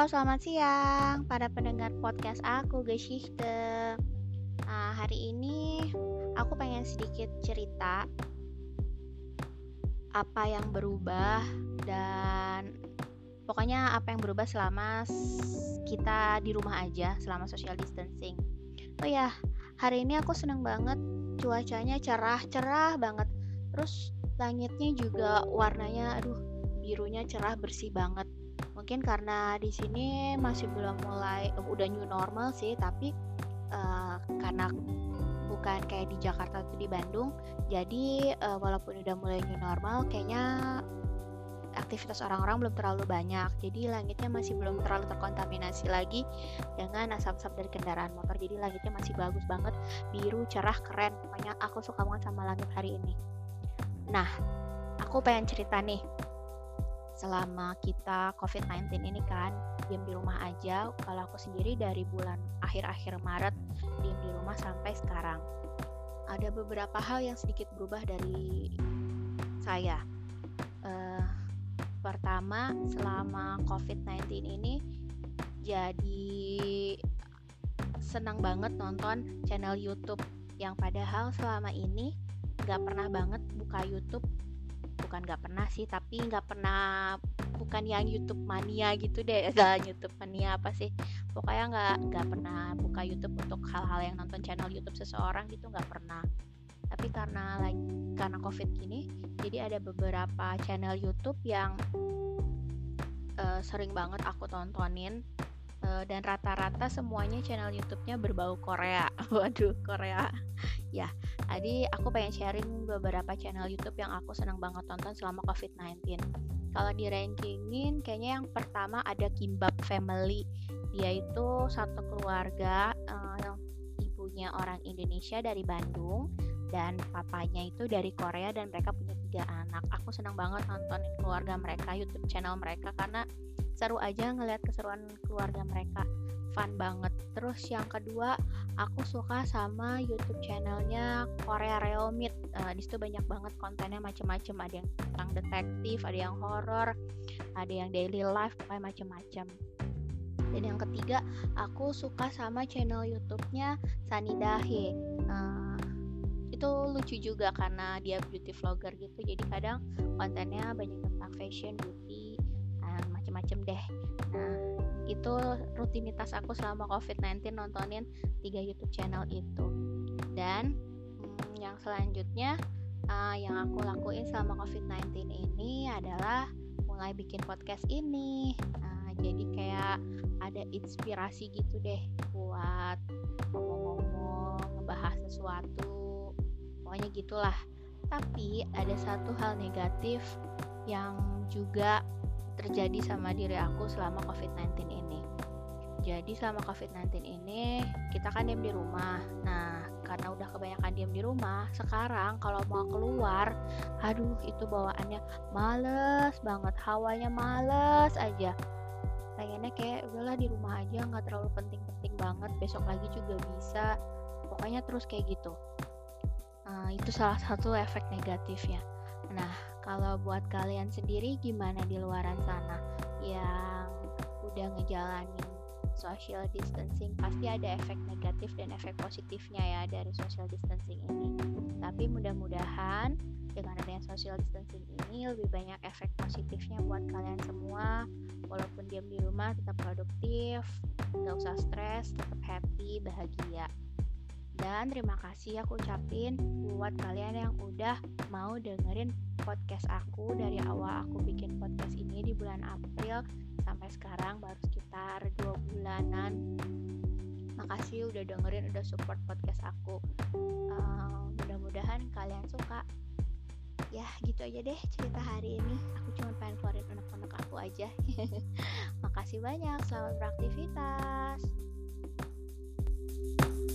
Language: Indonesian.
Selamat siang para pendengar podcast aku, Geschichte. Nah, hari ini aku pengen sedikit cerita apa yang berubah dan pokoknya apa yang berubah selama kita di rumah aja selama social distancing. Oh ya, hari ini aku seneng banget cuacanya cerah-cerah banget. Terus langitnya juga warnanya aduh birunya cerah bersih banget mungkin karena di sini masih belum mulai udah new normal sih tapi uh, karena bukan kayak di Jakarta atau di Bandung jadi uh, walaupun udah mulai new normal kayaknya aktivitas orang-orang belum terlalu banyak. Jadi langitnya masih belum terlalu terkontaminasi lagi dengan asap-asap dari kendaraan motor. Jadi langitnya masih bagus banget biru cerah keren. Pokoknya aku suka banget sama langit hari ini. Nah aku pengen cerita nih selama kita COVID-19 ini kan diam di rumah aja. Kalau aku sendiri dari bulan akhir-akhir Maret diam di rumah sampai sekarang. Ada beberapa hal yang sedikit berubah dari saya. Uh, pertama, selama COVID-19 ini jadi senang banget nonton channel YouTube yang padahal selama ini nggak pernah banget buka YouTube bukan nggak pernah sih tapi nggak pernah bukan yang YouTube mania gitu deh gak YouTube mania apa sih. Pokoknya nggak nggak pernah buka YouTube untuk hal-hal yang nonton channel YouTube seseorang gitu nggak pernah. Tapi karena like karena covid gini jadi ada beberapa channel YouTube yang uh, sering banget aku tontonin uh, dan rata-rata semuanya channel YouTube-nya berbau Korea. Waduh Korea. Ya jadi aku pengen sharing beberapa channel YouTube yang aku senang banget tonton selama COVID-19 kalau di rankingin kayaknya yang pertama ada Kimbap Family. Dia itu satu keluarga uh, ibunya orang Indonesia dari Bandung dan papanya itu dari Korea dan mereka punya tiga anak. Aku senang banget nontonin keluarga mereka YouTube channel mereka karena seru aja ngeliat keseruan keluarga mereka. Fun banget. Terus yang kedua aku suka sama YouTube channelnya Korea Reomit uh, di situ banyak banget kontennya macem-macem. Ada yang tentang detektif ada yang horror ada yang daily life pokoknya macem-macem. Dan yang ketiga aku suka sama channel YouTube-nya Sani Dahe. Uh, itu lucu juga karena dia beauty vlogger gitu. Jadi kadang kontennya banyak tentang fashion beauty macem-macem deh. Nah itu rutinitas aku selama COVID-19 nontonin tiga YouTube channel itu. Dan hmm, yang selanjutnya uh, yang aku lakuin selama COVID-19 ini adalah mulai bikin podcast ini. Uh, jadi kayak ada inspirasi gitu deh buat ngomong-ngomong ngebahas sesuatu pokoknya gitulah. Tapi ada satu hal negatif yang juga terjadi sama diri aku selama COVID-19 ini. Jadi selama COVID-19 ini kita kan diam di rumah. Nah, karena udah kebanyakan diam di rumah, sekarang kalau mau keluar, aduh itu bawaannya males banget, hawanya males aja. Pengennya kayak udahlah di rumah aja, nggak terlalu penting-penting banget. Besok lagi juga bisa. Pokoknya terus kayak gitu. Nah, itu salah satu efek negatifnya. Nah, kalau buat kalian sendiri gimana di luaran sana yang udah ngejalanin social distancing pasti ada efek negatif dan efek positifnya ya dari social distancing ini. Tapi mudah-mudahan dengan adanya social distancing ini lebih banyak efek positifnya buat kalian semua. Walaupun diam di rumah tetap produktif, nggak usah stres, tetap happy, bahagia. Dan terima kasih aku ucapin buat kalian yang udah mau dengerin podcast aku dari awal aku bikin podcast ini di bulan April sampai sekarang baru sekitar dua bulanan. Makasih udah dengerin, udah support podcast aku. Uh, mudah-mudahan kalian suka. Ya gitu aja deh cerita hari ini. Aku cuma pengen keluarin unek-unek aku aja. Makasih banyak, selamat beraktivitas.